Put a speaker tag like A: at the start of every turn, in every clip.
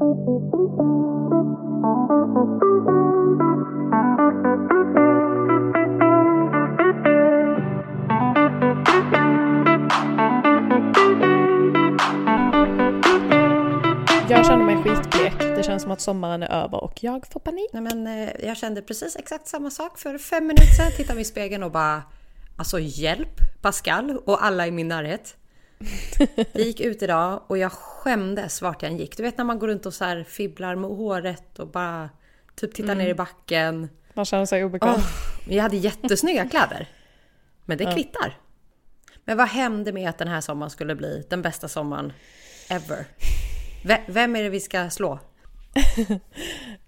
A: Jag känner mig skitblek. Det känns som att sommaren är över och jag får panik.
B: Nej, men, eh, jag kände precis exakt samma sak för fem minuter sedan. Tittade mig i spegeln och bara Alltså hjälp Pascal och alla i min närhet. Vi gick ut idag och jag skämdes vart jag än gick. Du vet när man går runt och så här fibblar med håret och bara typ tittar ner i backen.
A: Man känner sig obekväm.
B: Åh, jag hade jättesnygga kläder. Men det kvittar. Men vad hände med att den här sommaren skulle bli den bästa sommaren ever? Vem är det vi ska slå?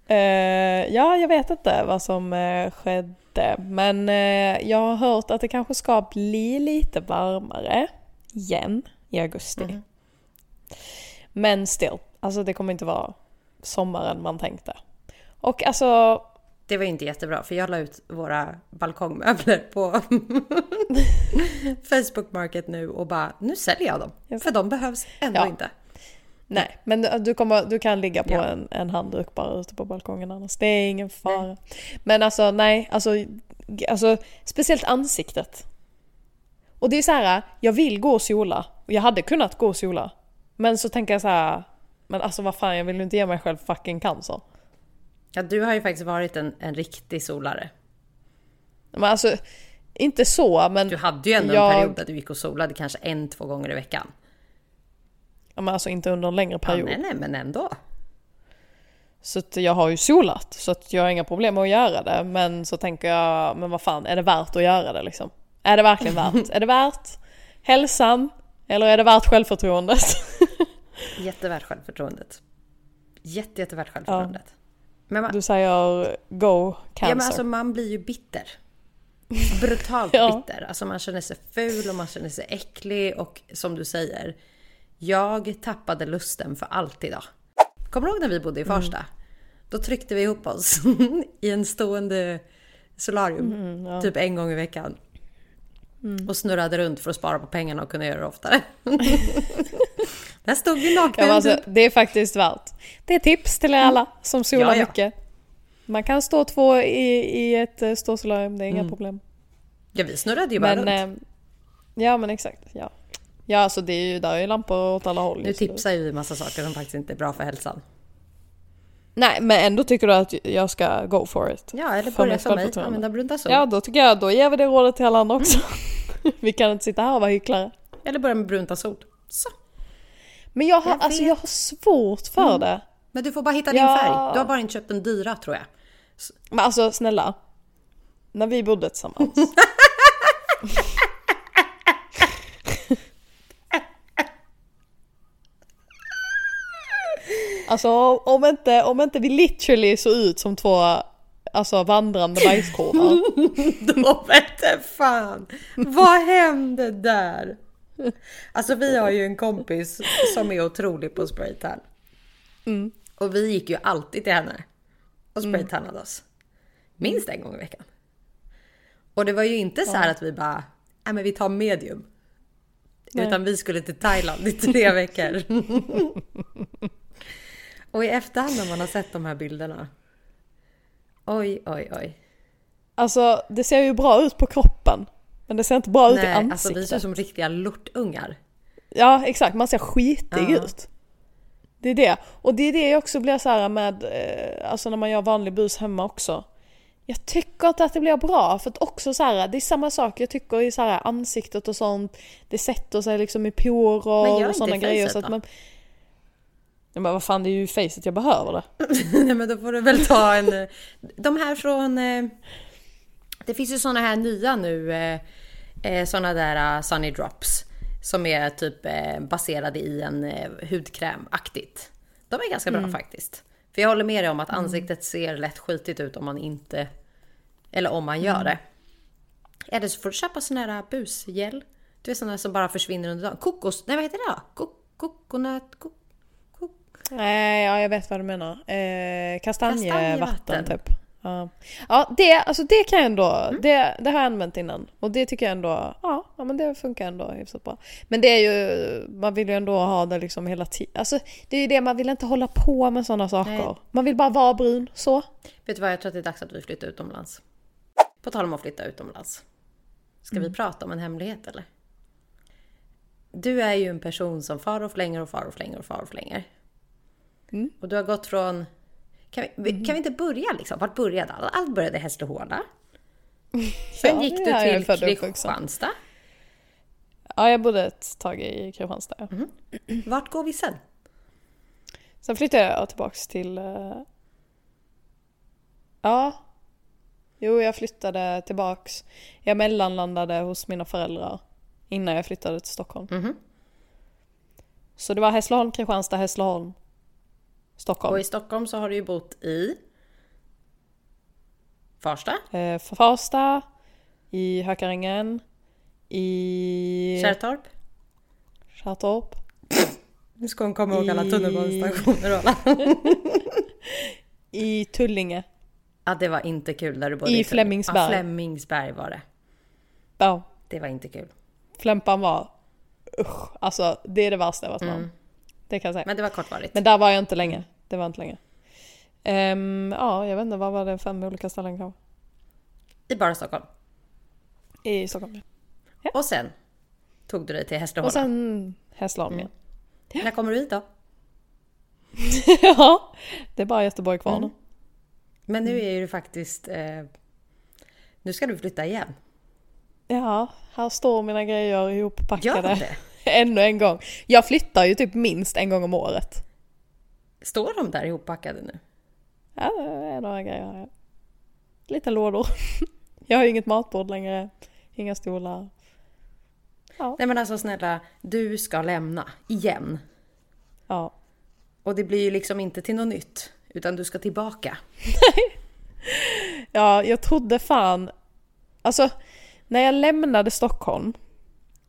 A: Eh, ja, jag vet inte vad som eh, skedde. Men eh, jag har hört att det kanske ska bli lite varmare igen i augusti. Men still, alltså det kommer inte vara sommaren man tänkte. Och alltså,
B: Det var ju inte jättebra för jag la ut våra balkongmöbler på Facebook Market nu och bara nu säljer jag dem.
A: Just
B: För de behövs ändå
A: Ja.
B: inte.
A: nej. Men du- kommer, du kan ligga på
B: Ja.
A: en, en handduk bara ute på balkongen annars. Det är ingen fara. Men alltså nej, alltså, alltså speciellt ansiktet. Och det är så här, jag vill gå och sola. Och jag hade kunnat gå och sola. Men så tänker jag så här, men alltså vad fan jag vill inte ge mig själv fucking cancer.
B: Ja, du har ju faktiskt varit en, en riktig solare.
A: Men alltså, inte så men...
B: Du hade ju ändå
A: jag,
B: en period där du gick och solade kanske en, två gånger i veckan.
A: Ja, men alltså inte under en längre
B: Ja,
A: period.
B: nej, nej, men ändå.
A: Så att jag har ju solat, så att jag har inga problem med att göra det. Men så tänker jag, men vad fan, är det värt att göra det liksom? Är det verkligen värt? är det värt hälsan? Eller är det värt självförtroendet?
B: Jättevärt självförtroendet. Jätte, jättevärt självförtroendet. Men man,
A: Du säger go cancer.
B: ja, men alltså, man blir ju bitter. Brutalt
A: Ja.
B: bitter. Alltså man känner sig ful och man känner sig äcklig och som du säger. Jag tappade lusten för allt idag. Kommer du ihåg när vi bodde i Farsta? Då tryckte vi ihop oss i en stående solarium. Typ en gång i veckan. Och snurrade runt för att spara på pengarna och kunna göra det oftare. Där stod vi nakna
A: ja, alltså, det är faktiskt värt. Det är tips till alla som solar
B: Ja, ja.
A: mycket. Man kan stå två i, i ett eh, stort solarium, det är inga problem.
B: Ja, vi snurrade ju bara
A: Men,
B: runt.
A: eh, ja men exakt. Ja, ja alltså det är ju, där är ju lampor åt alla håll.
B: Nu
A: nu.
B: tipsar ju vi massa saker som faktiskt inte är bra för hälsan.
A: Nej men ändå tycker du att jag ska go for it?
B: Ja, eller börja som mig, använda brunta sol.
A: Ja då tycker jag, då ger vi det rådet till alla andra också. vi kan inte sitta här och vara hycklare.
B: Eller börja med brunta sol. Så.
A: Men jag har,
B: Jag
A: alltså, jag har svårt för det.
B: Men du får bara hitta din
A: Ja.
B: färg. Du har bara inte köpt den dyra tror jag.
A: Men alltså snälla. När vi bodde tillsammans. Alltså om inte, om inte vi literally såg ut som två alltså, vandrande bajskorvar.
B: Då vete fan! Vad hände där? Alltså vi har ju en kompis som är otrolig på spraytan. Och vi gick ju alltid till henne och spraytannade oss. Minst en gång i veckan. Och det var ju inte så här att vi bara, nej men vi tar medium.
A: Nej.
B: Utan vi skulle till Thailand i tre veckor. och i efterhand när man har sett de här bilderna. Oj, oj, oj.
A: Alltså det ser ju bra ut på kroppen. Men det ser inte bra ut i
B: Nej,
A: ansiktet.
B: alltså vi ser ut som riktiga lortungar.
A: Ja exakt, man ser skitig
B: Ja.
A: ut. Det är det. Och det är det jag också blir så här med, eh, alltså när man gör vanlig bus hemma också. Jag tycker inte att det blir bra för att också så här, det är samma sak jag tycker i så här ansiktet och sånt. Det sätter sig liksom i porer och sådana grejer. Så att
B: då?
A: Man... Ja, men vad fan det är ju facet jag behöver det.
B: Nej men då får du väl ta en... eh, De här från... eh, Det finns ju såna här nya nu. eh, Såna där Sunny Drops. Som är typ baserade i en hudkräm-aktigt. De är ganska bra faktiskt. För jag håller med dig om att ansiktet ser lätt skitigt ut om man inte... Eller om man gör det. Eller så får du köpa sån här busgel. Du vet såna som bara försvinner under dagen. Kokos... Nej vad heter det då? Kok, kokonöt... Kok, kok,
A: Nej, ja jag vet vad du menar. Eh, kastanjevatten typ. Ja, ja det, alltså det kan jag ändå, det, det har jag använt innan. Och det tycker jag ändå, ja, ja men det funkar ändå hyfsat bra. Men det är ju, man vill ju ändå ha det liksom hela tiden. Alltså det är ju det, man vill inte hålla på med sådana saker.
B: Nej.
A: Man vill bara vara brun, så.
B: Vet du vad, jag tror att det är dags att vi flyttar utomlands. På tal om att flytta utomlands. Ska vi prata om en hemlighet eller? Du är ju en person som far och flänger och far och flänger och far och flänger.
A: Mm.
B: Och du har gått från... Kan vi, kan vi inte börja liksom? Vart började allt? Allt började i Hässleholm. Sen
A: Ja,
B: gick du till. Kristianstad.
A: Ja, jag bodde ett tag i Kristianstad.
B: Vart går vi sen?
A: Sen flyttade jag tillbaks till... eh, Ja. Jo, jag flyttade tillbaks. Jag mellanlandade hos mina föräldrar innan jag flyttade till Stockholm.
B: Mhm.
A: Så det var Hässleholm, Kristianstad, Hässleholm, Stockholm.
B: Och i Stockholm så har du ju bott i... Farsta?
A: Eh, Farsta, i Hökarängen, i
B: Kärrtorp?
A: Kärrtorp,
B: Nu ska hon komma ihåg alla
A: I-
B: tunnelbanestationer och alla.
A: i Tullinge.
B: Ja, det var inte kul där du bodde.
A: I
B: Tullinge.
A: Flemingsberg.
B: Ja, Flemingsberg var det.
A: Ja,
B: Det var inte kul.
A: Flämpan var... Usch, alltså det är det värsta jag varit med om. Det kan jag säga.
B: Men det var kortvarigt.
A: Men där var jag inte länge. Det var inte länge. Ehm, ja, jag vet inte, vad var det? Fem olika ställen kanske?
B: I bara Stockholm.
A: I Stockholm. ja.
B: Och sen tog du dig till Hässleholm.
A: Och sen Hässleholm igen.
B: När kommer du hit då?
A: ja, det är bara Göteborg kvar nu.
B: Men
A: Mm.
B: nu är du faktiskt... Eh, nu ska du flytta igen.
A: Ja, här står mina grejer
B: Gör
A: ihoppackade.
B: det?
A: Ännu en gång. Jag flyttar ju typ minst en gång om året.
B: Står de där ihoppackade nu?
A: Ja, det är några grejer här. Lite lådor. Jag har ju inget matbord längre. Inga stolar. Ja.
B: Nej men alltså snälla, du ska lämna igen.
A: Ja.
B: Och det blir ju liksom inte till något nytt. Utan du ska tillbaka.
A: Ja, jag trodde fan... Alltså, när jag lämnade Stockholm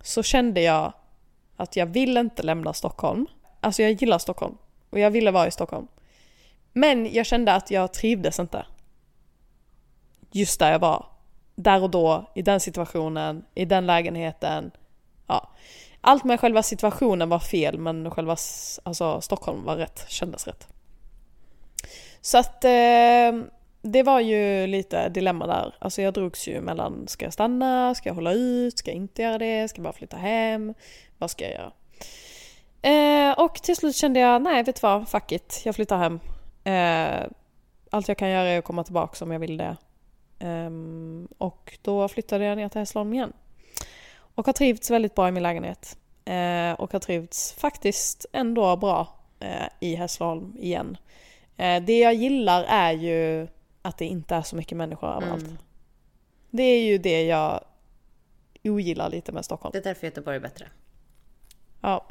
A: så kände jag att jag vill inte lämna Stockholm. Alltså jag gillar Stockholm och jag ville vara i Stockholm. Men jag kände att jag trivdes inte. Just där jag var. Där och då, i den situationen, i den lägenheten. Ja. Allt med själva situationen var fel men själva alltså, Stockholm var rätt, kändes rätt. Så att eh, det var ju lite dilemma där. Alltså jag drogs ju mellan, ska jag stanna, ska jag hålla ut, ska jag inte göra det, ska jag bara flytta hem, vad ska jag göra? Eh, och till slut kände jag, nej vet du vad, fuck it, jag flyttar hem. Eh, allt jag kan göra är att komma tillbaka om jag vill det. Eh, och då flyttade jag ner till Hässleholm igen. Och har trivts väldigt bra i min lägenhet. Eh, och har trivts faktiskt ändå bra eh, i Hässleholm igen. Eh, det jag gillar är ju att det inte är så mycket människor överallt.
B: Mm.
A: Det är ju det jag ogillar lite med Stockholm.
B: Det är därför Göteborg är bättre.
A: Ja.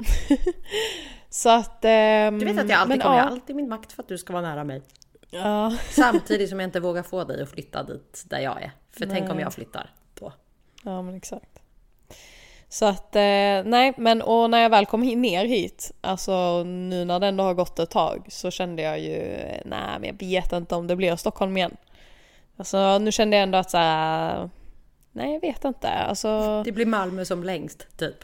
A: så att... ehm,
B: Du vet att jag alltid kommer
A: ja.
B: göra allt i min makt för att du ska vara nära mig.
A: Ja.
B: Samtidigt som jag inte vågar få dig att flytta dit där jag är. För tänk om
A: Nej.
B: jag flyttar då.
A: Ja men exakt. Så att, eh, nej men och när jag väl kom ner hit, alltså nu när det ändå har gått ett tag så kände jag ju, nej men jag vet inte om det blir Stockholm igen. Alltså nu kände jag ändå att så här, nej jag vet inte, alltså.
B: Det blir Malmö som längst, typ.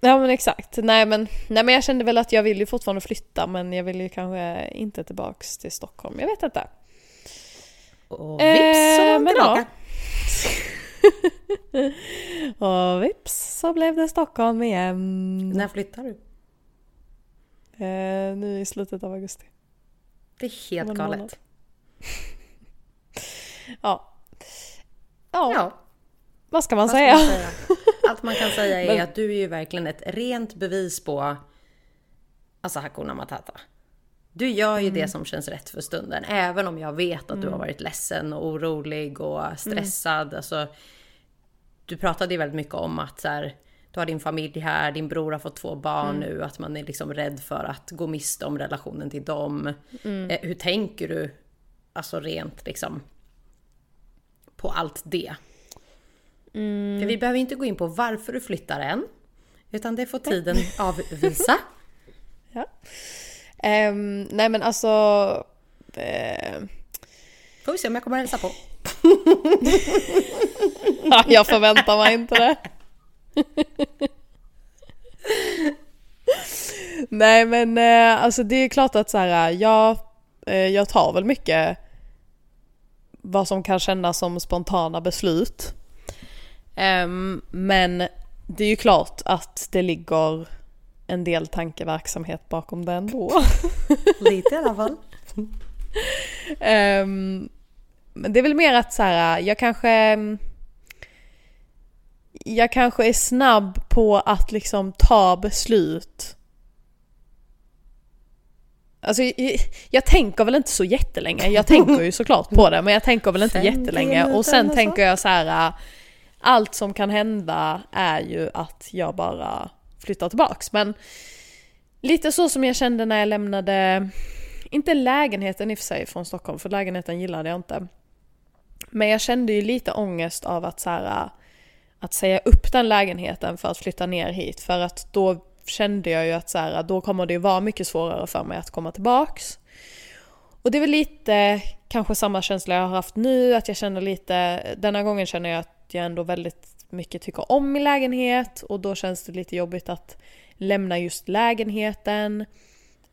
A: Ja men exakt, nej men, nej men jag kände väl att jag vill ju fortfarande flytta men jag vill ju kanske inte tillbaks till Stockholm, jag vet inte.
B: Och vips så
A: Eh, men
B: tillbaka.
A: Och vips så blev det Stockholm igen.
B: När flyttar du?
A: Eh, nu i slutet av augusti.
B: Det är helt galet.
A: Ja. ja.
B: Ja,
A: vad ska man
B: vad ska
A: säga?
B: man säga? Allt man kan säga är
A: Men-
B: att du är ju verkligen ett rent bevis på alltså Hakuna Matata. Du gör ju
A: Mm.
B: det som känns rätt för stunden. Även om jag vet att du har varit ledsen och orolig och stressad.
A: Mm.
B: Alltså, du pratade ju väldigt mycket om att så här, du har din familj här, din bror har fått två barn
A: Mm.
B: nu, att man är liksom rädd för att gå miste om relationen till dem.
A: Mm.
B: Eh, hur tänker du, alltså rent liksom, på allt det?
A: Mm.
B: För vi behöver inte gå in på varför du flyttar än, utan det får tiden avvisa.
A: Ja. Ehm, nej men alltså... eh,
B: Får vi se om jag kommer hälsa på.
A: jag förväntar mig inte det. Nej men eh, alltså det är klart att så här, jag, eh, jag tar väl mycket vad som kan kännas som spontana beslut. Um, men det är ju klart att det ligger en del tankeverksamhet bakom det ändå.
B: Lite i alla fall.
A: um, det är väl mer att så här, jag kanske jag kanske är snabb på att liksom ta beslut. Alltså jag, jag tänker väl inte så jättelänge. Jag tänker ju såklart på det men jag tänker väl inte jättelänge. Och sen tänker jag så här. Allt som kan hända är ju att jag bara flyttar tillbaks. Men lite så som jag kände när jag lämnade, inte lägenheten i och för sig från Stockholm för lägenheten gillade jag inte. Men jag kände ju lite ångest av att så här, att säga upp den lägenheten för att flytta ner hit för att då kände jag ju att så här, då kommer det ju vara mycket svårare för mig att komma tillbaks. Och det är väl lite kanske samma känsla jag har haft nu, att jag känner lite, denna gången känner jag att jag ändå väldigt mycket tycker om min lägenhet och då känns det lite jobbigt att lämna just lägenheten.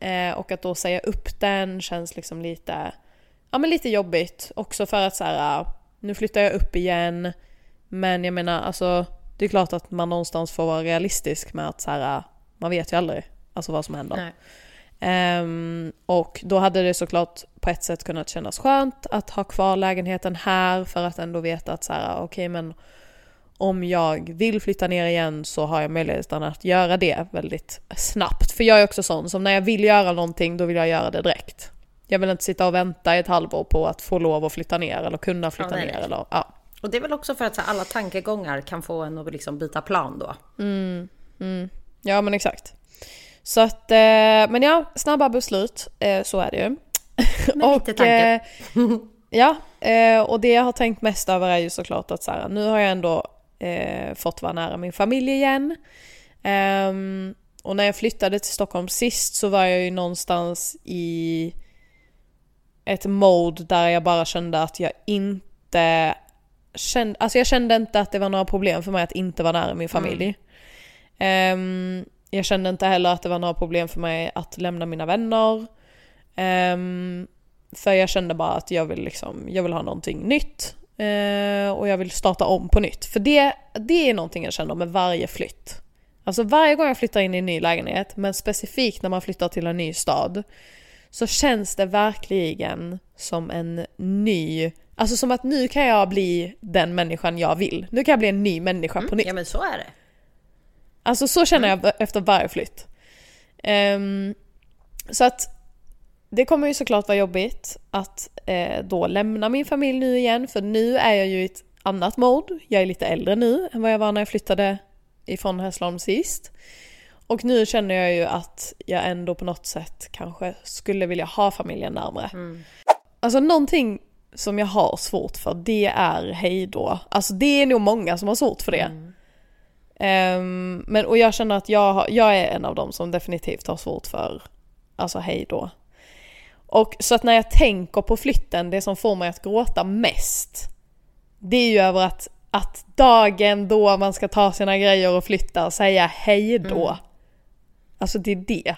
A: Eh, och att då säga upp den känns liksom lite, ja men lite jobbigt också för att så här, nu flyttar jag upp igen. Men jag menar alltså, det är klart att man någonstans får vara realistisk med att så här, man vet ju aldrig alltså vad som händer. Um, och då hade det såklart på ett sätt kunnat kännas skönt att ha kvar lägenheten här för att ändå veta att så här, okej okay, men om jag vill flytta ner igen så har jag möjligheten att göra det väldigt snabbt. För jag är också sån som när jag vill göra någonting då vill jag göra det direkt. Jag vill inte sitta och vänta ett halvår på att få lov att flytta ner eller kunna flytta ja, ner. Eller, ja.
B: Och det är väl också för att här, alla tankegångar kan få en att liksom byta plan då.
A: Mm, mm. Ja men exakt. Så att, eh, men ja, snabba beslut, eh, så är det ju.
B: Med och, lite tanke. Eh,
A: ja, eh, och det jag har tänkt mest över är ju såklart att så här, nu har jag ändå eh, fått vara nära min familj igen. Um, och när jag flyttade till Stockholm sist så var jag ju någonstans i ett mode där jag bara kände att jag inte kände, alltså jag kände inte att det var några problem för mig att inte vara nära min familj. Mm. Um, jag kände inte heller att det var några problem för mig att lämna mina vänner. Um, för jag kände bara att jag vill, liksom, jag vill ha någonting nytt. Uh, och jag vill starta om på nytt. För det, det är någonting jag känner med varje flytt. Alltså varje gång jag flyttar in i en ny lägenhet, men specifikt när man flyttar till en ny stad, så känns det verkligen som en ny, alltså som att nu kan jag bli den människan jag vill. Nu kan jag bli en ny människa
B: mm,
A: på nytt.
B: Ja men så är det.
A: Alltså så känner mm. jag efter varje flytt. Um, så att det kommer ju såklart vara jobbigt att eh, då lämna min familj nu igen för nu är jag ju i ett annat mode. Jag är lite äldre nu än vad jag var när jag flyttade ifrån Hässleholm sist. Och nu känner jag ju att jag ändå på något sätt kanske skulle vilja ha familjen närmre. Mm. Alltså någonting som jag har svårt för det är hejdå. Alltså det är nog många som har svårt för det. Mm. Um, men, och jag känner att jag, jag är en av dem som definitivt har svårt för alltså hejdå. Och så att när jag tänker på flytten, det som får mig att gråta mest, det är ju över att, att dagen då man ska ta sina grejer och flytta och säga hej då. Mm. Alltså det är det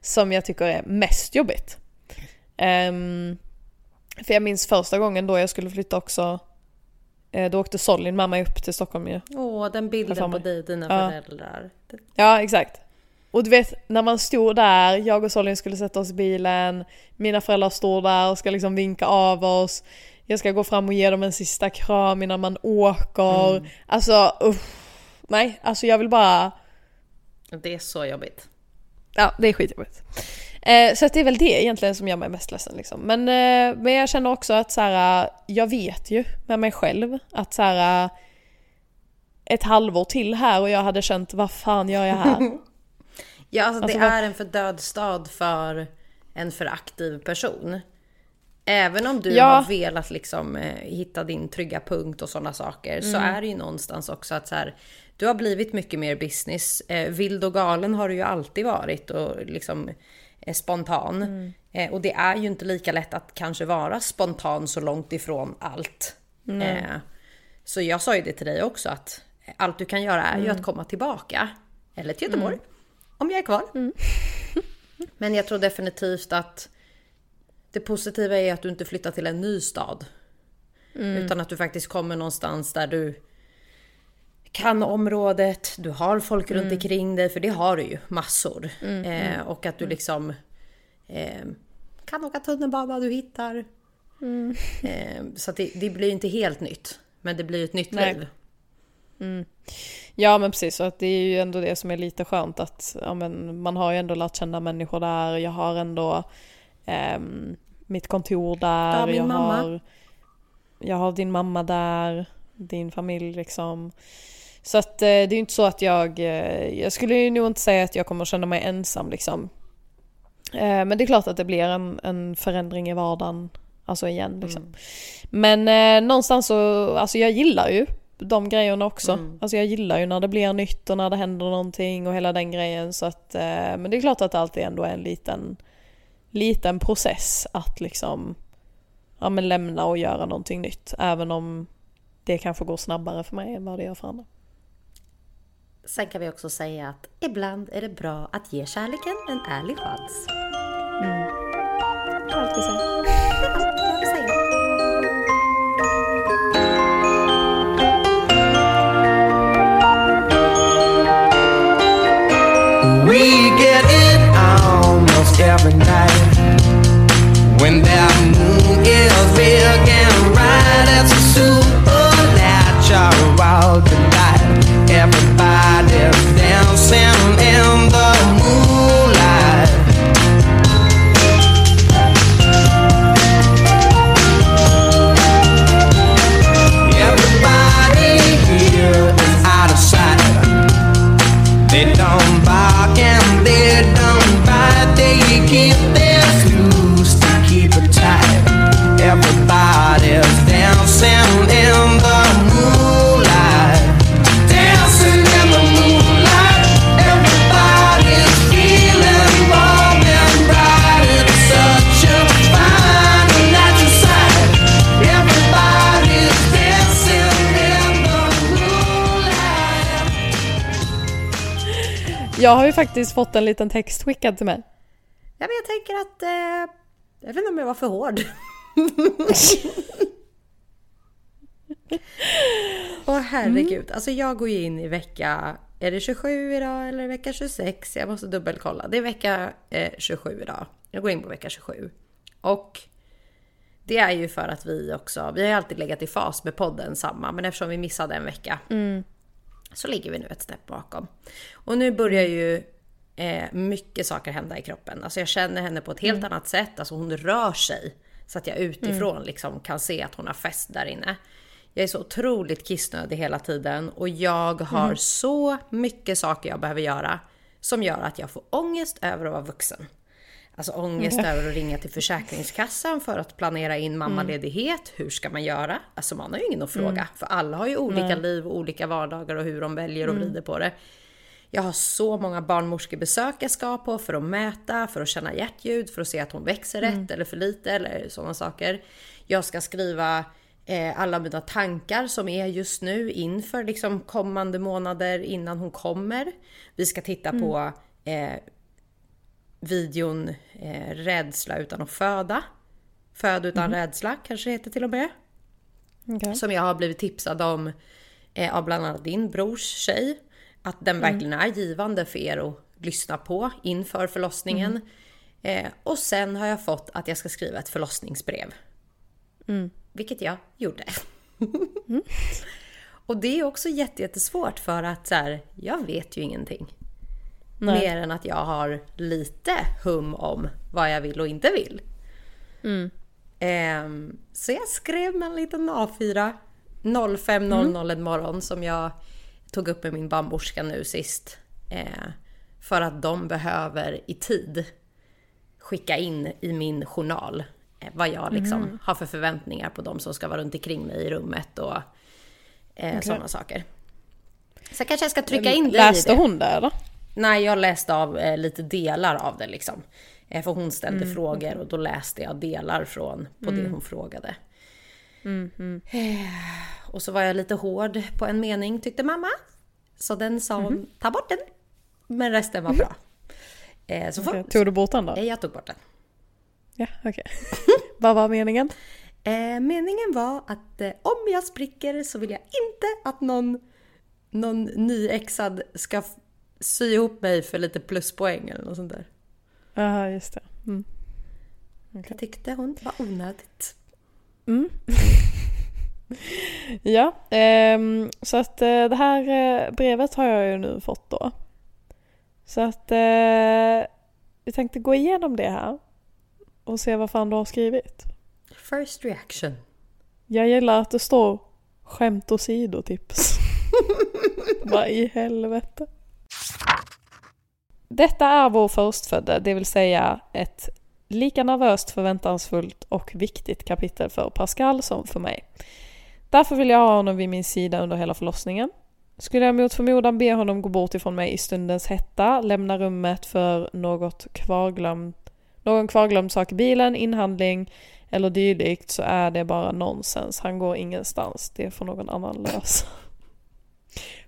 A: som jag tycker är mest jobbigt. Um, för jag minns första gången då jag skulle flytta också, eh, då åkte Solin med mig upp till Stockholm ju.
B: Åh, den bilden på dig, dina ja. föräldrar.
A: Ja, exakt. Och du vet, när man stod där, jag och Solin skulle sätta oss i bilen, mina föräldrar står där och ska liksom vinka av oss. Jag ska gå fram och ge dem en sista kram innan man åker. Mm. Alltså, uff, nej, alltså jag vill bara...
B: Det är så jobbigt.
A: Ja, det är skitjobbigt. Eh, så det är väl det egentligen som gör mig mest ledsen liksom. Men, eh, men jag känner också att så här, jag vet ju med mig själv att så här, ett halvår till här och jag hade känt vad fan gör jag här?
B: Ja, alltså, alltså det vad... är en för död stad för en för aktiv person. Även om du ja. har velat liksom eh, hitta din trygga punkt och sådana saker mm. så är det ju någonstans också att så här, du har blivit mycket mer business. Eh, vild och galen har du ju alltid varit och liksom eh, spontan. Eh, och det är ju inte lika lätt att kanske vara spontan så långt ifrån allt. Eh, så jag sa ju det till dig också att allt du kan göra är ju att komma tillbaka. Eller till Göteborg. Om jag är kvar. Men jag tror definitivt att det positiva är att du inte flyttar till en ny stad. Utan att du faktiskt kommer någonstans där du kan området, du har folk runt omkring dig, för det har du ju massor. Eh, och att du liksom eh, kan åka tunnelbana du hittar. Eh, så det, det blir inte helt nytt, men det blir ett nytt
A: Nej.
B: liv.
A: Ja men precis, så att det är ju ändå det som är lite skönt att ja, men man har ju ändå lärt känna människor där. Jag har ändå ehm, mitt kontor där.
B: Ja, min
A: jag,
B: mamma.
A: Har, jag har din mamma där, din familj liksom. Så att eh, det är ju inte så att jag, eh, jag skulle ju nog inte säga att jag kommer känna mig ensam liksom. Eh, men det är klart att det blir en, en förändring i vardagen, alltså igen liksom. Men eh, någonstans så, alltså jag gillar ju de grejerna också.
B: Mm.
A: Alltså jag gillar ju när det blir nytt och när det händer någonting och hela den grejen. Så att, eh, men det är klart att det alltid ändå är en liten, liten process att liksom ja, men lämna och göra någonting nytt. Även om det kanske går snabbare för mig än vad det gör för andra.
B: Sen kan vi också säga att ibland är det bra att ge kärleken en ärlig chans.
A: Säger.
B: Det var allt.
C: We get it almost every night. When that moon is big and bright, it's a
A: faktiskt fått en liten text skickad till mig.
B: Ja, men jag tänker att... Eh, jag vet inte om jag var för hård. Åh herregud. Alltså jag går ju in i vecka... Är det 27 idag eller vecka 26? Jag måste dubbelkolla. Det är vecka eh, 27 idag. Jag går in på vecka 27. Och det är ju för att vi också... Vi har ju alltid legat i fas med podden samma, men eftersom vi missade en vecka så ligger vi nu ett snäpp bakom. Och nu börjar ju eh, mycket saker hända i kroppen. Alltså jag känner henne på ett helt annat sätt. Alltså hon rör sig. Så att jag utifrån liksom kan se att hon har fäst där inne. Jag är så otroligt kissnödig hela tiden och jag har så mycket saker jag behöver göra som gör att jag får ångest över att vara vuxen. Alltså ångest över att ringa till Försäkringskassan för att planera in mammaledighet. Hur ska man göra? Alltså man har ju ingen att fråga. För alla har ju olika liv och olika vardagar och hur de väljer och vrider på det. Jag har så många barnmorskebesök jag ska på för att mäta, för att känna hjärtljud, för att se att hon växer rätt eller för lite eller sådana saker. Jag ska skriva eh, alla mina tankar som är just nu inför liksom kommande månader innan hon kommer. Vi ska titta på eh, videon eh, Rädsla utan att föda. Föd utan rädsla kanske det heter till och med.
A: Okej.
B: Som jag har blivit tipsad om eh, av bland annat din brors tjej. Att den verkligen är givande för er att lyssna på inför förlossningen. Eh, och sen har jag fått att jag ska skriva ett förlossningsbrev. Vilket jag gjorde. och det är också jätte- jättesvårt för att så här, jag vet ju ingenting.
A: Nej.
B: Mer än att jag har lite hum om vad jag vill och inte vill. Ehm, så jag skrev med en liten A4 05.00 en morgon som jag tog upp med min barnmorska nu sist. Eh, för att de behöver i tid skicka in i min journal eh, vad jag liksom har för förväntningar på de som ska vara runt omkring mig i rummet och eh, sådana saker. Så kanske jag ska trycka in i
A: Läste
B: det.
A: hon det eller?
B: Nej, jag läste av eh, lite delar av det liksom. Eh, För hon ställde frågor och då läste jag delar från på det hon frågade. Eh, Och så var jag lite hård på en mening tyckte mamma. Så den sa hon, ta bort den. Men resten var bra. Eh, Så
A: Okej, Tog du bort den då?
B: Eh, jag tog bort den.
A: Ja, okej. Vad var meningen?
B: Eh, meningen var att om jag spricker så vill jag inte att någon, någon nyexad ska sy ihop mig för lite pluspoäng eller något sånt där.
A: Ja, just det. Mm.
B: Det tyckte hon var onödigt.
A: Ja, ehm, så att eh, det här eh, brevet har jag ju nu fått då. Så att eh, vi tänkte gå igenom det här och se vad fan du har skrivit.
B: First reaction.
A: Jag gillar att det står skämt och sidotips. Vad i helvete. Detta är vår förstfödde, det vill säga ett lika nervöst, förväntansfullt och viktigt kapitel för Pascal som för mig. Därför vill jag ha honom vid min sida under hela förlossningen. Skulle jag mot förmodan be honom gå bort ifrån mig i stundens hetta, lämna rummet för något kvarglömt, någon kvarglömd sak i bilen, inhandling eller dylikt så är det bara nonsens. Han går ingenstans. Det får någon annan lösa.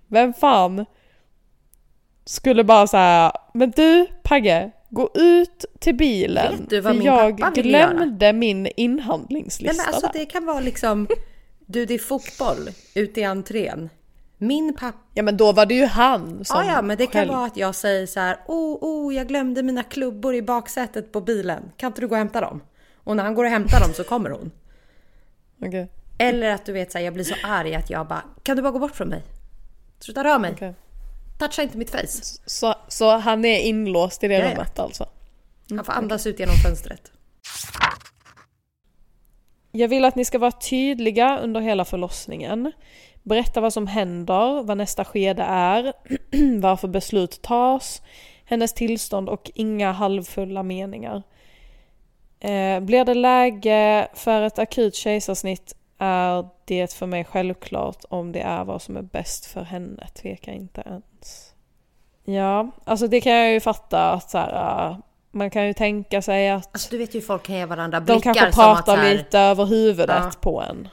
A: Vem fan skulle bara säga Men du Pagge, gå ut till bilen.
B: Vet du vad
A: för
B: min
A: jag
B: pappa ville
A: glömde min
B: Nej,
A: inhandlingslista
B: men alltså
A: där.
B: det kan vara liksom, du det är fotboll ute i entrén. Min pappa
A: Ja men då var det ju han som
B: Ja, ja, men det kan
A: själv...
B: vara att jag säger så här, oh, oh, jag glömde mina klubbor i baksätet på bilen. Kan inte du gå och hämta dem? Och när han går och hämtar dem så kommer hon.
A: Okej,
B: Eller att du vet så här, jag blir så arg att jag bara, kan du bara gå bort från mig? Sluta röra mig.
A: okej.
B: Toucha inte mitt face.
A: Så, så han är inlåst i det
B: Ja, ja.
A: rummet alltså?
B: Han får andas ut genom fönstret.
A: Jag vill att ni ska vara tydliga under hela förlossningen. Berätta vad som händer, vad nästa skede är, varför beslut tas, hennes tillstånd och inga halvfulla meningar. Eh, blir det läge för ett akut kejsarsnitt är det för mig självklart om det är vad som är bäst för henne. Tveka inte ens. Ja, alltså det kan jag ju fatta att så här, äh, man kan ju tänka sig att
B: Alltså du vet ju folk kan ge varandra
A: de
B: blickar
A: kanske
B: som att så
A: pratar
B: här,
A: lite över huvudet
B: Ja.
A: på en.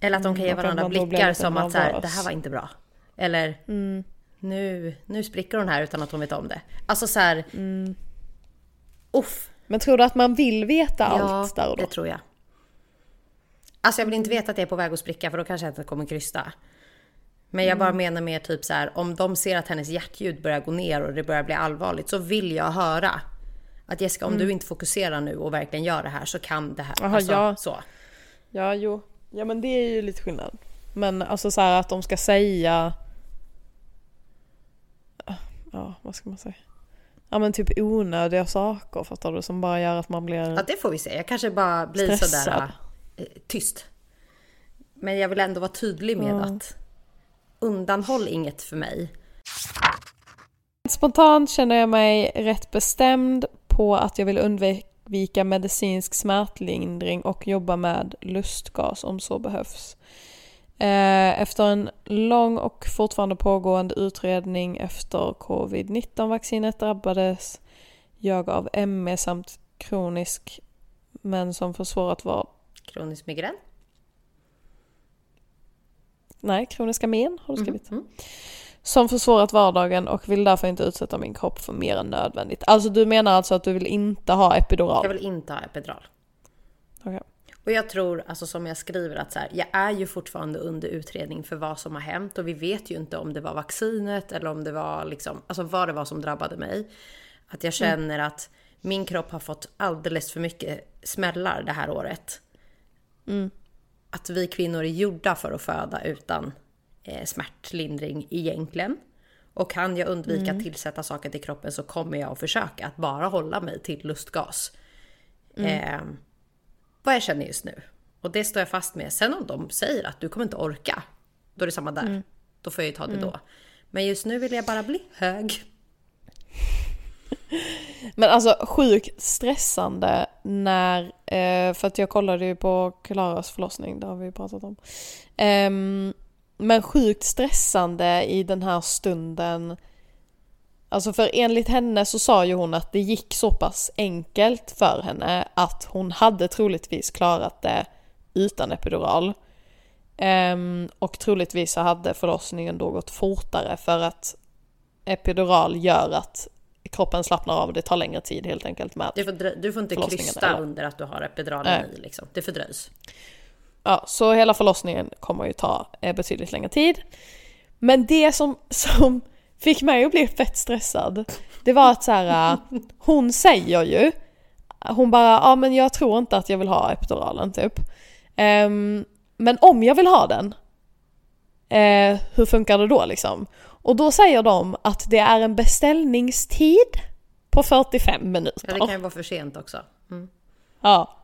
B: Eller att de kan ge
A: Mm,
B: varandra
A: blir
B: blickar som att så här, det här var inte bra. Eller
A: Mm.
B: nu, nu spricker hon här utan att hon vet om det. Alltså så här.
A: Mm.
B: Uff.
A: Men tror du att man vill veta
B: Ja,
A: allt där och då?
B: det tror jag. Alltså jag vill inte veta att det är på väg att spricka för då kanske jag inte kommer krysta. Men jag
A: Mm.
B: bara menar mer typ så här om de ser att hennes hjärtljud börjar gå ner och det börjar bli allvarligt så vill jag höra att Jessica om du inte fokuserar nu och verkligen gör det här så kan det här.
A: Mm. Aha,
B: alltså,
A: ja.
B: så.
A: Ja, jo. Ja, men det är ju lite skillnad. Men alltså så här att de ska säga... Ja, vad ska man säga? Ja men typ onödiga saker fattar du som bara gör att man blir...
B: Ja det får vi se. Jag kanske bara blir
A: Stressad.
B: sådär tyst. Men jag vill ändå vara tydlig med att undanhåll inget för mig.
A: Spontant känner jag mig rätt bestämd på att jag vill undvika medicinsk smärtlindring och jobba med lustgas om så behövs. Eh, Efter en lång och fortfarande pågående utredning efter covid-19-vaccinet drabbades jag av ME samt kronisk men som försvårat var
B: Kronisk migrän.
A: Nej, kroniska men har du skrivit.
B: Mm.
A: Som försvårat vardagen och vill därför inte utsätta min kropp för mer än nödvändigt. Alltså du menar alltså att du vill inte ha epidural?
B: Jag vill inte ha epidural.
A: Okej.
B: Och jag tror, alltså som jag skriver, att så här, jag är ju fortfarande under utredning för vad som har hänt och vi vet ju inte om det var vaccinet eller om det var liksom, alltså vad det var som drabbade mig. Att jag känner att min kropp har fått alldeles för mycket smällar det här året. Att vi kvinnor är gjorda för att föda utan eh, smärtlindring egentligen. Och kan jag undvika att tillsätta saker till kroppen så kommer jag att försöka att bara hålla mig till lustgas. Eh, vad jag känner just nu. Och det står jag fast med. Sen om de säger att du kommer inte orka, då är det samma där. Då får jag ju ta det då. Men just nu vill jag bara bli hög.
A: Men alltså sjukt stressande när, eh, för att jag kollade ju på Klaras förlossning, det har vi pratat om. Eh, men sjukt stressande i den här stunden Alltså för enligt henne så sa ju hon att det gick så pass enkelt för henne att hon hade troligtvis klarat det utan epidural. Um, och troligtvis så hade förlossningen då gått fortare för att epidural gör att kroppen slappnar av det tar längre tid helt enkelt med
B: Du får, du får inte krysta
A: eller?
B: under att du har epiduralen i liksom. Det fördröjs.
A: Ja, så hela förlossningen kommer ju ta eh, betydligt längre tid. Men det som, som fick mig att bli fett stressad, det var att så här, äh, hon säger ju, hon bara, ja men jag tror inte att jag vill ha epiduralen typ. Ehm, men om jag vill ha den, eh, hur funkar det då liksom? Och då säger de att det är en beställningstid på 45 minuter.
B: Ja, det kan ju vara för sent också. Mm.
A: Ja.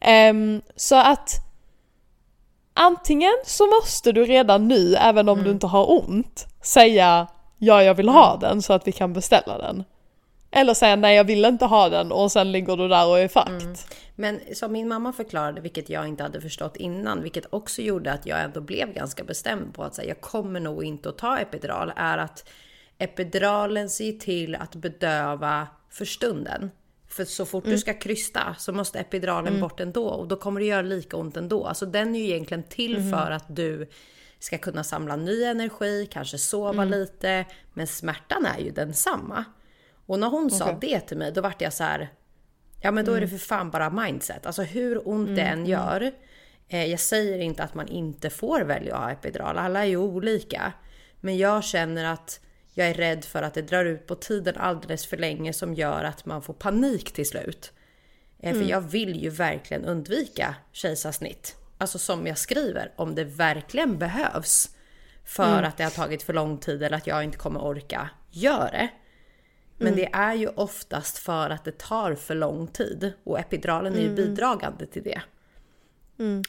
A: Ehm, så att antingen så måste du redan nu, även om du inte har ont, säga ja jag vill ha den så att vi kan beställa den. Eller säga nej jag vill inte ha den och sen ligger du där och är fakt.
B: Men som min mamma förklarade, vilket jag inte hade förstått innan, vilket också gjorde att jag ändå blev ganska bestämd på att säga jag kommer nog inte att ta epidural, är att epiduralen ser till att bedöva för stunden. För så fort du ska krysta så måste epiduralen bort ändå och då kommer det göra lika ont ändå. Alltså den är ju egentligen till för att du ska kunna samla ny energi, kanske sova lite, men smärtan är ju densamma. Och när hon sa det till mig, då vart jag så här, Ja men då är det för fan bara mindset. Alltså hur ont det än gör. Eh, jag säger inte att man inte får välja att ha epidural. Alla är ju olika. Men jag känner att jag är rädd för att det drar ut på tiden alldeles för länge som gör att man får panik till slut. Eh, För jag vill ju verkligen undvika kejsarsnitt. Alltså som jag skriver, om det verkligen behövs. För att det har tagit för lång tid eller att jag inte kommer orka, gör det. Men det är ju oftast för att det tar för lång tid och epiduralen är ju bidragande till det.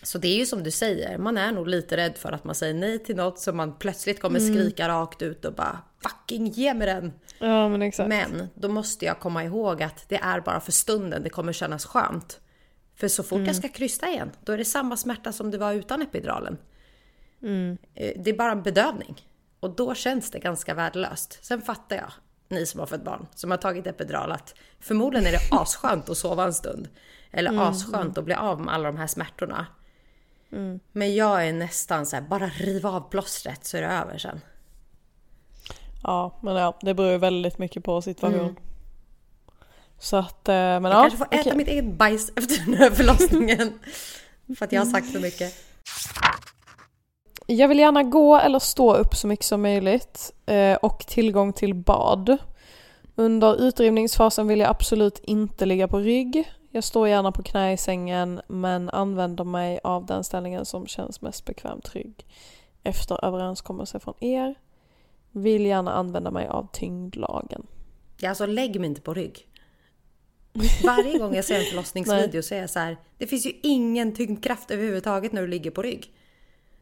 B: Så det är ju som du säger, man är nog lite rädd för att man säger nej till något som man plötsligt kommer skrika rakt ut och bara fucking ge mig den.
A: Ja men exakt.
B: Men då måste jag komma ihåg att det är bara för stunden, det kommer kännas skönt. För så fort jag ska krysta igen, då är det samma smärta som det var utan epiduralen. Eh, Det är bara en bedövning. Och då känns det ganska värdelöst. Sen fattar jag, ni som har fått barn, som har tagit epidural, att förmodligen är det asskönt att sova en stund. Eller asskönt att bli av med alla de här smärtorna. Men jag är nästan så här, bara riva av plåstret så är det över sen.
A: Ja men ja, det beror ju väldigt mycket på situation. Så att, eh, men
B: Jag
A: ja.
B: kanske får äta mitt eget bajs efter den här förlossningen. för att jag har sagt för mycket.
A: Jag vill gärna gå eller stå upp så mycket som möjligt eh, och tillgång till bad. Under utdrivningsfasen vill jag absolut inte ligga på rygg. Jag står gärna på knä i sängen men använder mig av den ställningen som känns mest bekväm trygg. Efter överenskommelse från er vill gärna använda mig av tyngdlagen.
B: Ja, alltså lägg mig inte på rygg. Varje gång jag ser en förlossningsvideo så är jag så här, det finns ju ingen tyngdkraft överhuvudtaget när du ligger på rygg.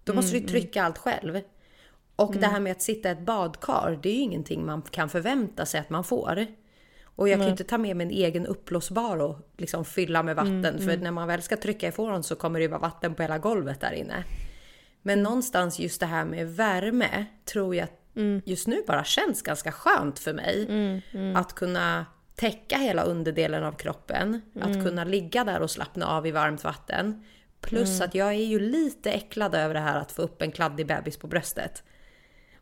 B: Då måste du trycka allt själv. Och det här med att sitta i ett badkar, det är ju ingenting man kan förvänta sig att man får. Och jag kan ju inte ta med mig en egen uppblåsbar och liksom fylla med vatten. För när man väl ska trycka ifrån så kommer det ju vara vatten på hela golvet där inne. Men någonstans just det här med värme tror jag just nu bara känns ganska skönt för mig. Att kunna täcka hela underdelen av kroppen. Att kunna ligga där och slappna av i varmt vatten. Plus att jag är ju lite äcklad över det här att få upp en kladdig bebis på bröstet.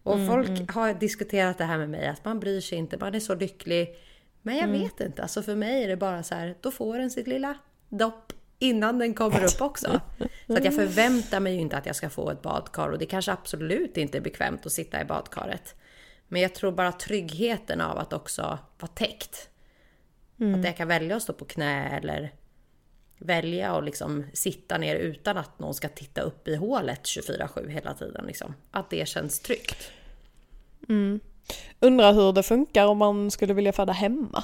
B: Och folk har diskuterat det här med mig, att man bryr sig inte, man är så lycklig. Men jag vet inte, alltså för mig är det bara så här, då får den sitt lilla dopp innan den kommer upp också. Så att jag förväntar mig ju inte att jag ska få ett badkar och det kanske absolut inte är bekvämt att sitta i badkaret. Men jag tror bara tryggheten av att också vara täckt. Att jag kan välja att stå på knä eller välja att liksom sitta ner utan att någon ska titta upp i hålet 24-7 hela tiden. Liksom. Att det känns tryggt.
A: Undrar hur det funkar om man skulle vilja föda hemma.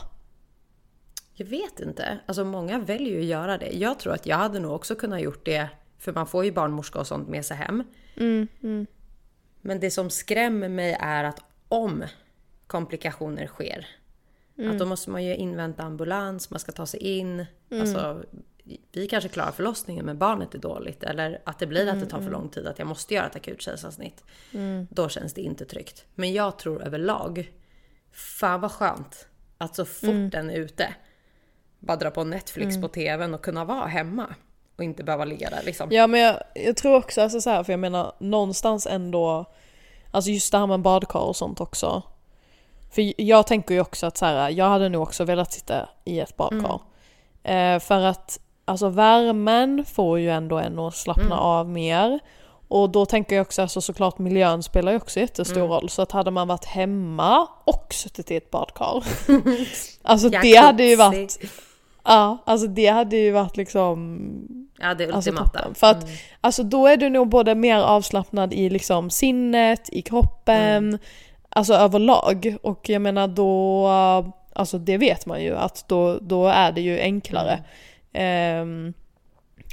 B: Jag vet inte. Alltså många väljer ju att göra det. Jag tror att jag hade nog också kunnat gjort det. För man får ju barnmorska och sånt med sig hem. Men det som skrämmer mig är att om komplikationer sker. Att då måste man ju invänta ambulans, man ska ta sig in. Alltså, vi kanske klarar förlossningen men barnet är dåligt. Eller att det blir att det tar för lång tid, att jag måste göra ett akut kejsarsnitt. Då känns det inte tryggt. Men jag tror överlag, Fan vad skönt att så fort
A: Mm.
B: den är ute, bara dra på Netflix på tvn och kunna vara hemma. Och inte behöva ligga där liksom.
A: Ja men jag, jag tror också alltså så här, för jag menar någonstans ändå, alltså just det här med badkar och sånt också. För jag tänker ju också att så här, jag hade nog också velat sitta i ett badkar. Eh, för att alltså värmen får ju ändå en att slappna av mer. Och då tänker jag också, alltså såklart miljön spelar ju också jättestor roll. Så att hade man varit hemma och suttit i ett badkar. alltså det hade ju varit, ja alltså det hade ju varit liksom
B: Ja, det
A: Alltså
B: ultimata.
A: toppen. För att alltså då är du nog både mer avslappnad i liksom sinnet, i kroppen, alltså överlag. Och jag menar då, alltså det vet man ju att då, då är det ju enklare. Ehm,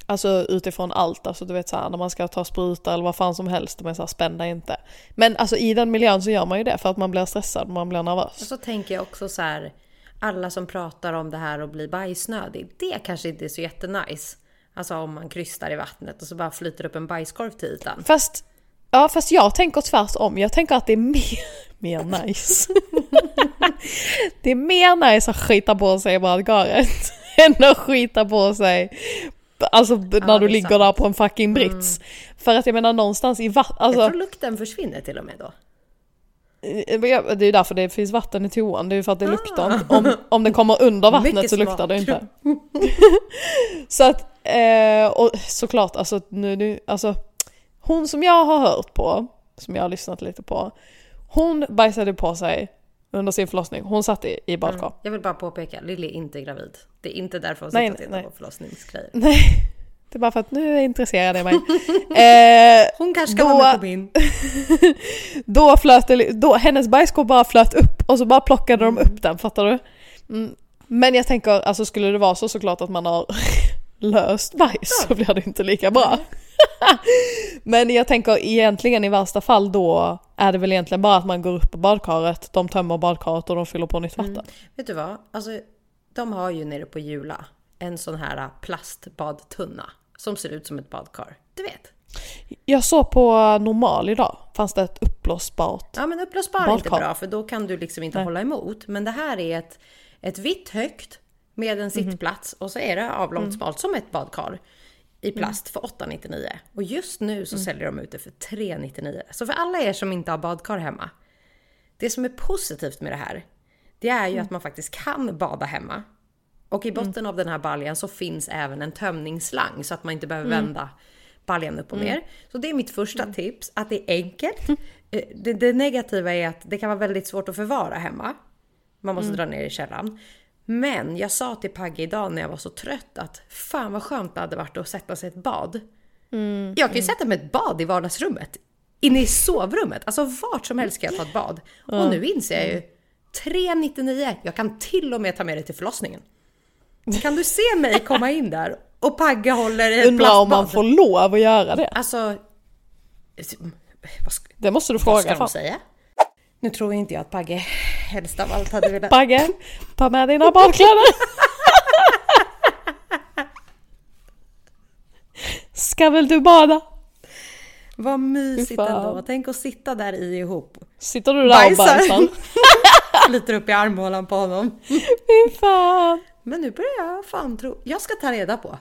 A: alltså utifrån allt, alltså du vet såhär när man ska ta spruta eller vad fan som helst, är såhär spända inte. Men alltså i den miljön så gör man ju det för att man blir stressad, man blir
B: Och
A: nervös.
B: så tänker jag också så här, alla som pratar om det här och blir bajsnödig, det kanske inte är så jättenice. Alltså om man krystar i vattnet och så bara flyter upp en bajskorv till ytan.
A: Fast, ja fast jag tänker tvärtom. Jag tänker att det är mer, mer nice. det är mer nice att skita på sig i badkaret än att skita på sig Alltså när
B: det
A: du ligger
B: sant.
A: där på en fucking brits. För att jag menar någonstans i vatten, alltså,
B: Jag tror lukten försvinner till och med då.
A: eh, det är därför det finns vatten i toan, det är för att det luktar inte. Om, om det kommer under vattnet så luktar det inte. så att, eh, och såklart alltså nu, nu, alltså hon som jag har hört på, som jag har lyssnat lite på, hon bajsade på sig under sin förlossning. Hon satt i, i badkar.
B: Jag vill bara påpeka, Lilly är inte gravid. Det är inte därför hon
A: Nej,
B: sitter och tittar
A: nej.
B: på förlossningsgrejer.
A: Nej, det är bara för att nu är jag intresserad av mig. eh,
B: Hon kanske ska
A: Då-
B: vara med på min.
A: då flöt det, då, hennes bajskorv bara flöt upp och så bara plockade de upp den, fattar du? Mm. Men jag tänker, alltså skulle det vara så såklart att man har löst bajs så blir det inte lika bra. Men jag tänker egentligen i värsta fall då är det väl egentligen bara att man går upp på badkaret, de tömmer badkaret och de fyller på nytt vatten.
B: Vet du vad? Alltså, de har ju nere på Jula en sån här plastbadtunna som ser ut som ett badkar. Du vet?
A: Jag såg på normal idag, fanns det ett uppblåsbart.
B: Ja men uppblåsbar är inte bra för då kan du liksom inte hålla emot. Men det här är ett, ett vitt högt med en sittplats och så är det avlångt smalt som ett badkar i plast för 899. Och just nu så säljer de ut det för 399. Så för alla er som inte har badkar hemma. Det som är positivt med det här, det är ju att man faktiskt kan bada hemma. Och i botten av den här baljan så finns även en tömningsslang så att man inte behöver vända baljan upp och ner. Så det är mitt första tips, att det är enkelt. Eh, Det, det negativa är att det kan vara väldigt svårt att förvara hemma. Man måste dra ner i källaren. Men jag sa till Pagge idag när jag var så trött att fan vad skönt det hade varit att sätta sig i ett bad. Jag kan ju sätta mig i ett bad i vardagsrummet. Inne i sovrummet. Alltså vart som helst kan jag ta ett bad. Och nu inser jag ju 399. Jag kan till och med ta med det till förlossningen. Kan du se mig komma in där och Pagge håller i ett
A: Undrar om man får lov att göra det.
B: Alltså... Vad ska,
A: Det måste du
B: vad
A: fråga.
B: ska de säga? Nu tror inte jag att Pagge helst av allt hade velat...
A: Bagge, ta med dina badkläder. Ska väl du bada?
B: Vad mysigt ändå. Tänk att sitta där i ihop.
A: Sitter du där och
B: Bajsar.
A: bajsar?
B: Flyter upp i armhålan på honom.
A: Fy fan.
B: Men nu börjar jag fan tro... Jag ska ta reda på.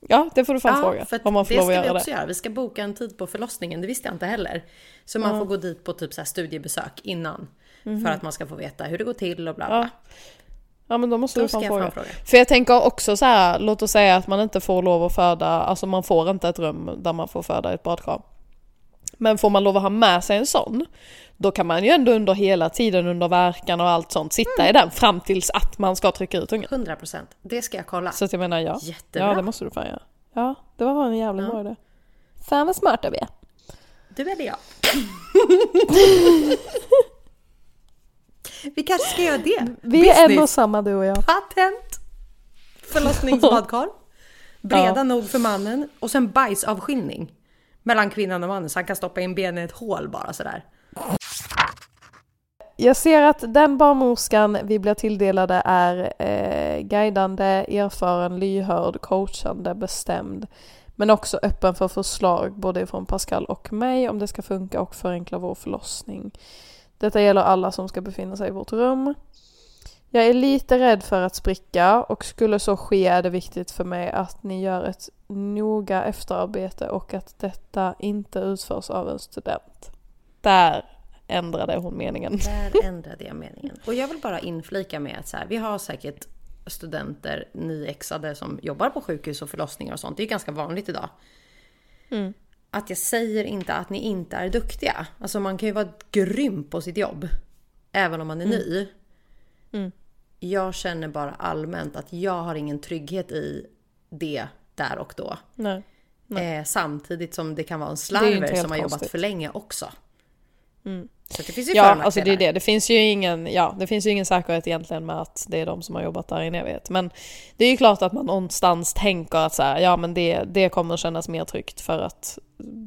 A: Ja, det får du fan fråga.
B: för
A: Om man får
B: det
A: lov att
B: ska vi
A: göra
B: också
A: det.
B: göra. Vi ska boka en tid på förlossningen. Det visste jag inte heller. Så man får gå dit på typ så studiebesök innan. För att man ska få veta hur det går till och bla bla.
A: Mhm. Ja. Ja men då måste
B: Då
A: du fan
B: ska
A: fråga.
B: fan fråga.
A: För jag tänker också så här, låt oss säga att man inte får lov att föda, alltså man får inte ett rum där man får föda i ett badkar. Men får man lov att ha med sig en sån, då kan man ju ändå under hela tiden under verkan och allt sånt sitta
B: Mm.
A: i den fram tills att man ska trycka ut ungen.
B: 100%. Det ska jag kolla.
A: Så att jag menar ja.
B: Jättebra.
A: Ja det måste du fan göra. Ja, det var en jävla bra idé. Fan vad smarta vi är.
B: Du eller jag? vi kanske ska göra det.
A: Vi är en och
B: Business.
A: samma du och jag.
B: Patent! Förlossningsbadkar. Breda nog för mannen. Och sen bajsavskiljning. Mellan kvinnan och mannen så han kan stoppa in benen i ett hål bara sådär.
A: Jag ser att den barnmorskan vi blir tilldelade är eh, guidande, erfaren, lyhörd, coachande, bestämd. Men också öppen för förslag både från Pascal och mig om det ska funka och förenkla vår förlossning. Detta gäller alla som ska befinna sig i vårt rum. Jag är lite rädd för att spricka och skulle så ske är det viktigt för mig att ni gör ett noga efterarbete och att detta inte utförs av en student. Där ändrade hon meningen.
B: Där ändrade jag meningen. Och jag vill bara inflika med att så här, vi har säkert studenter, nyexade som jobbar på sjukhus och förlossningar och sånt. Det är ganska vanligt idag.
A: Mm.
B: Att jag säger inte att ni inte är duktiga. Alltså man kan ju vara grym på sitt jobb. Även om man är ny.
A: Mm.
B: Jag känner bara allmänt att jag har ingen trygghet i det där och då.
A: Nej.
B: Eh, samtidigt som det kan vara en slarver som har jobbat
A: konstigt.
B: för länge också. Så det finns ju
A: Ja, alltså det är det. Det finns ju ingen, ja, det finns ju ingen säkerhet egentligen med att det är de som har jobbat där i en evighet. Men det är ju klart att man någonstans tänker att så här, ja men det, det kommer att kännas mer tryggt för att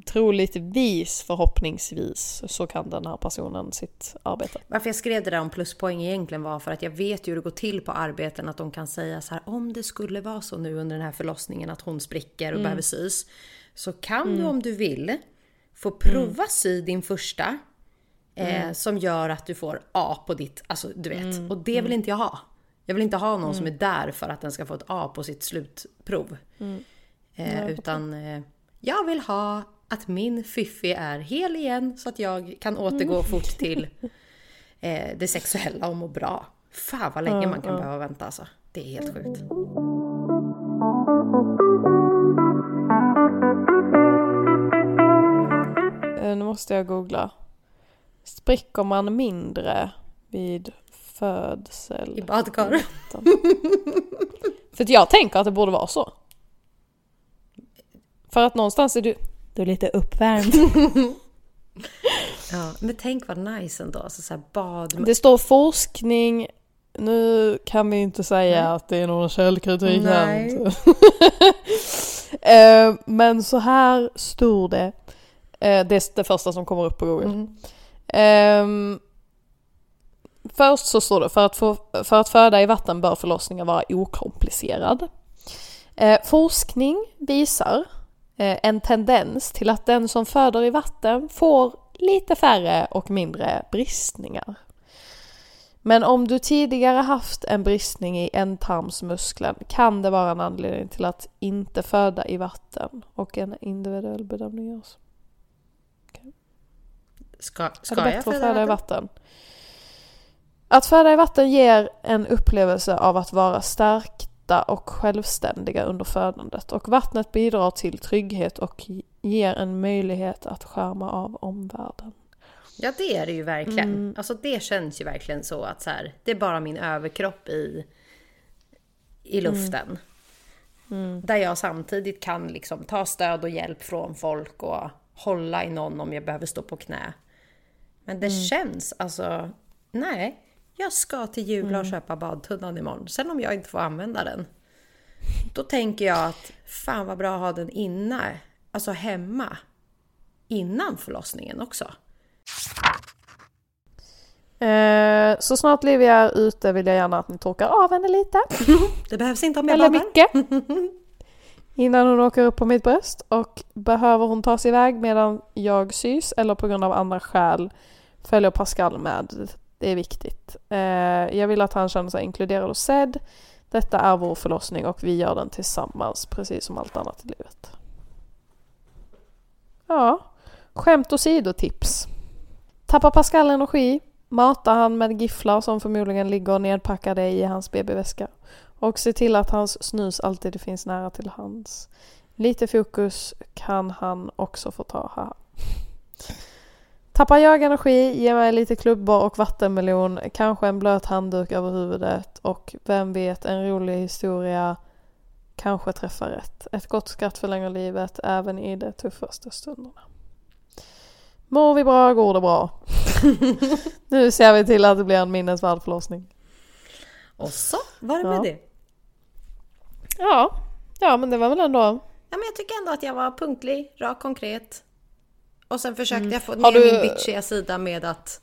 A: troligtvis, förhoppningsvis, så kan den här personen sitt arbete.
B: Varför jag skrev det där om pluspoäng egentligen var för att jag vet ju hur det går till på arbeten att de kan säga så här om det skulle vara så nu under den här förlossningen att hon spricker och behöver sys. Så kan du om du vill få prova sy din första eh, som gör att du får A på ditt, alltså du vet. Och det vill inte jag ha. Jag vill inte ha någon som är där för att den ska få ett A på sitt slutprov. Eh, utan eh, jag vill ha att min fiffi är hel igen så att jag kan återgå fort till eh, det sexuella och må bra. Fan vad länge man kan behöva vänta alltså. Det är helt sjukt.
A: Eh, Nu måste jag googla. Spricker man mindre vid födsel?
B: I badkar.
A: För att jag tänker att det borde vara så. För att någonstans är du, du är lite uppvärmd.
B: Ja, men tänk vad nice ändå. Alltså så här bad.
A: Det står forskning, nu kan vi inte säga att det är någon källkritik här.
B: Nej.
A: Eh, Men så här stod det, Eh, det är det första som kommer upp på Google.
B: Mm.
A: Um, först så står det, för att, få, för att föda i vatten bör förlossningen vara okomplicerad. Eh, forskning visar eh, en tendens till att den som föder i vatten får lite färre och mindre bristningar. Men om du tidigare haft en bristning i ändtarmsmuskeln kan det vara en anledning till att inte föda i vatten och en individuell bedömning görs.
B: Ska,
A: Är det
B: ska jag
A: bättre att
B: föda
A: föda i
B: vatten?
A: Att föda i vatten ger en upplevelse av att vara stärkta och självständiga under födandet och vattnet bidrar till trygghet och ger en möjlighet att skärma av omvärlden.
B: Ja det är det ju verkligen.
A: Mm.
B: Alltså det känns ju verkligen så att så här, det är bara min överkropp i, i luften. Där jag samtidigt kan liksom ta stöd och hjälp från folk och hålla i någon om jag behöver stå på knä. Men det känns alltså, nej. Jag ska till Jula och köpa badtunnan imorgon. Sen om jag inte får använda den. Då tänker jag att fan vad bra att ha den inne. Alltså hemma. Innan förlossningen också.
A: Eh, så snart Livia är ute vill jag gärna att ni torkar av henne lite.
B: Det behövs inte om jag
A: Eller
B: badar.
A: mycket. Innan hon åker upp på mitt bröst och behöver hon ta sig iväg medan jag sys eller på grund av andra skäl följer Pascal med. Det är viktigt. Eh, jag vill att han känner sig inkluderad och sedd. Detta är vår förlossning och vi gör den tillsammans precis som allt annat i livet. Ja, skämt åsido tips. Tappar Pascal energi matar han med gifflar som förmodligen ligger nedpackade i hans BB-väska. Och se till att hans snus alltid finns nära till hands. Lite fokus kan han också få ta här. Tappar jag energi, ge mig lite klubbor och vattenmelon, kanske en blöt handduk över huvudet och vem vet, en rolig historia kanske träffar rätt. Ett gott skratt förlänger livet även i de tuffaste stunderna. Mår vi bra går det bra. nu ser vi till att det blir en minnesvärd förlossning.
B: Och så var det med
A: Ja.
B: det.
A: Ja, ja men det var väl ändå...
B: Ja, men jag tycker ändå att jag var punktlig, rak, konkret. Och sen försökte jag få ner
A: du-
B: min bitchiga sida med att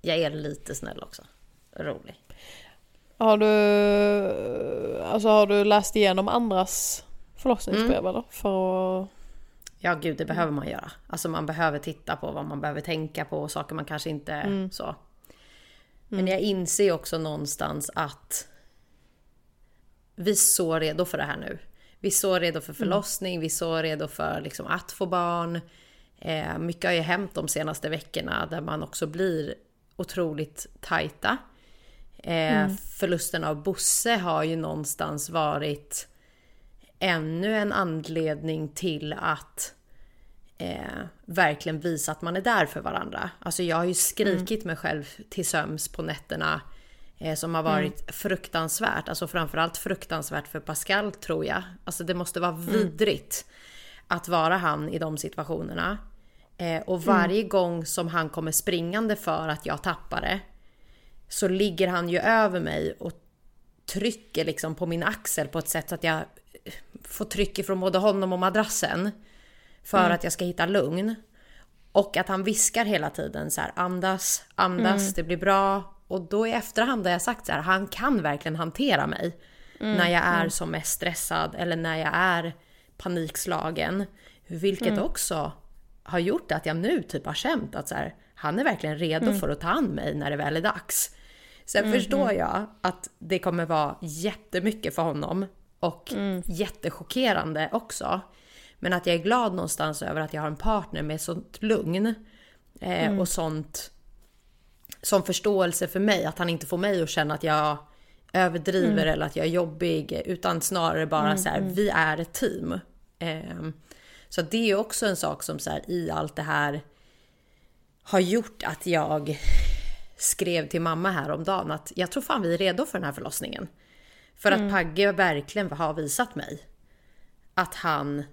B: jag är lite snäll också. Rolig.
A: Har du, alltså har du läst igenom andras förlossningsbrev eller? För att...
B: Ja gud, det behöver man göra. Alltså man behöver titta på vad man behöver tänka på och saker man kanske inte så. Men jag inser också någonstans att vi är så redo för det här nu. Vi är så redo för förlossning, vi är så redo för liksom att få barn. Eh, mycket har ju hänt de senaste veckorna där man också blir otroligt tajta. Eh, Förlusten av Bosse har ju någonstans varit ännu en anledning till att eh, verkligen visa att man är där för varandra. Alltså jag har ju skrikit mig själv till söms på nätterna som har varit fruktansvärt. Alltså framförallt fruktansvärt för Pascal tror jag. Alltså det måste vara vidrigt att vara han i de situationerna. Eh, och varje gång som han kommer springande för att jag tappar det så ligger han ju över mig och trycker liksom på min axel på ett sätt så att jag får tryck ifrån både honom och madrassen. För att jag ska hitta lugn. Och att han viskar hela tiden så här andas, andas, det blir bra. Och då i efterhand har jag sagt så här, han kan verkligen hantera mig. när jag är som mest stressad eller när jag är panikslagen. Vilket också har gjort att jag nu typ har känt att så här, han är verkligen redo för att ta an mig när det väl är dags. Sen förstår jag att det kommer vara jättemycket för honom och jättechockerande också. Men att jag är glad någonstans över att jag har en partner med sånt lugn eh, och sånt som förståelse för mig. Att han inte får mig att känna att jag överdriver eller att jag är jobbig. Utan snarare bara så här, vi är ett team. Eh, så det är också en sak som så här, i allt det här har gjort att jag skrev till mamma häromdagen att jag tror fan vi är redo för den här förlossningen. För att Pagge verkligen har visat mig att han,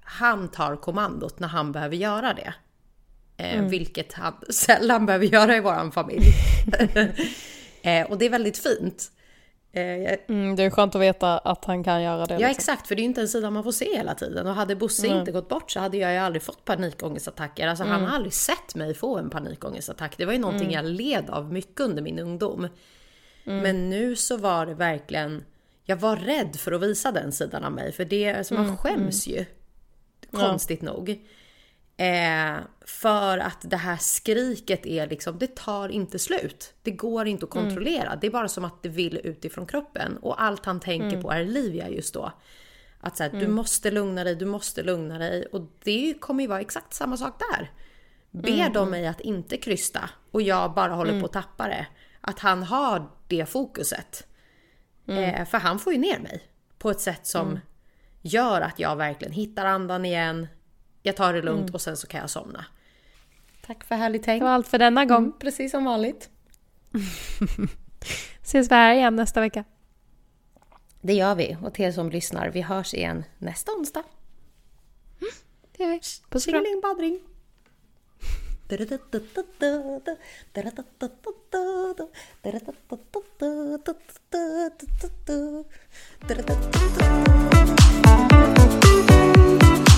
B: han tar kommandot när han behöver göra det. Eh, Vilket han sällan behöver göra i våran familj. eh, och det är väldigt fint. Eh,
A: Mm, det är skönt att veta att han kan göra det.
B: Ja
A: liksom.
B: exakt, för det är ju inte en sida man får se hela tiden. Och hade Bosse inte gått bort så hade jag ju aldrig fått panikångestattacker. Alltså han har aldrig sett mig få en panikångestattack. Det var ju någonting jag led av mycket under min ungdom. Men nu så var det verkligen, jag var rädd för att visa den sidan av mig. För det, alltså man skäms ju. Konstigt nog. Eh, för att det här skriket är liksom, det tar inte slut. Det går inte att kontrollera. Det är bara som att det vill utifrån kroppen. Och allt han tänker på är Livia just då. Att så här, du måste lugna dig, du måste lugna dig. Och det kommer ju vara exakt samma sak där. Ber de mig att inte krysta och jag bara håller på att tappa det. Att han har det fokuset. Eh, för han får ju ner mig på ett sätt som gör att jag verkligen hittar andan igen. Jag tar det lugnt och sen så kan jag somna. Tack för härligt tänk.
A: Det var allt för denna gång.
B: Mm, precis som vanligt.
A: Ses vi här igen nästa vecka.
B: Det gör vi. Och till er som lyssnar, vi hörs igen nästa onsdag.
A: Det gör vi. Puss och kram.
B: Badring!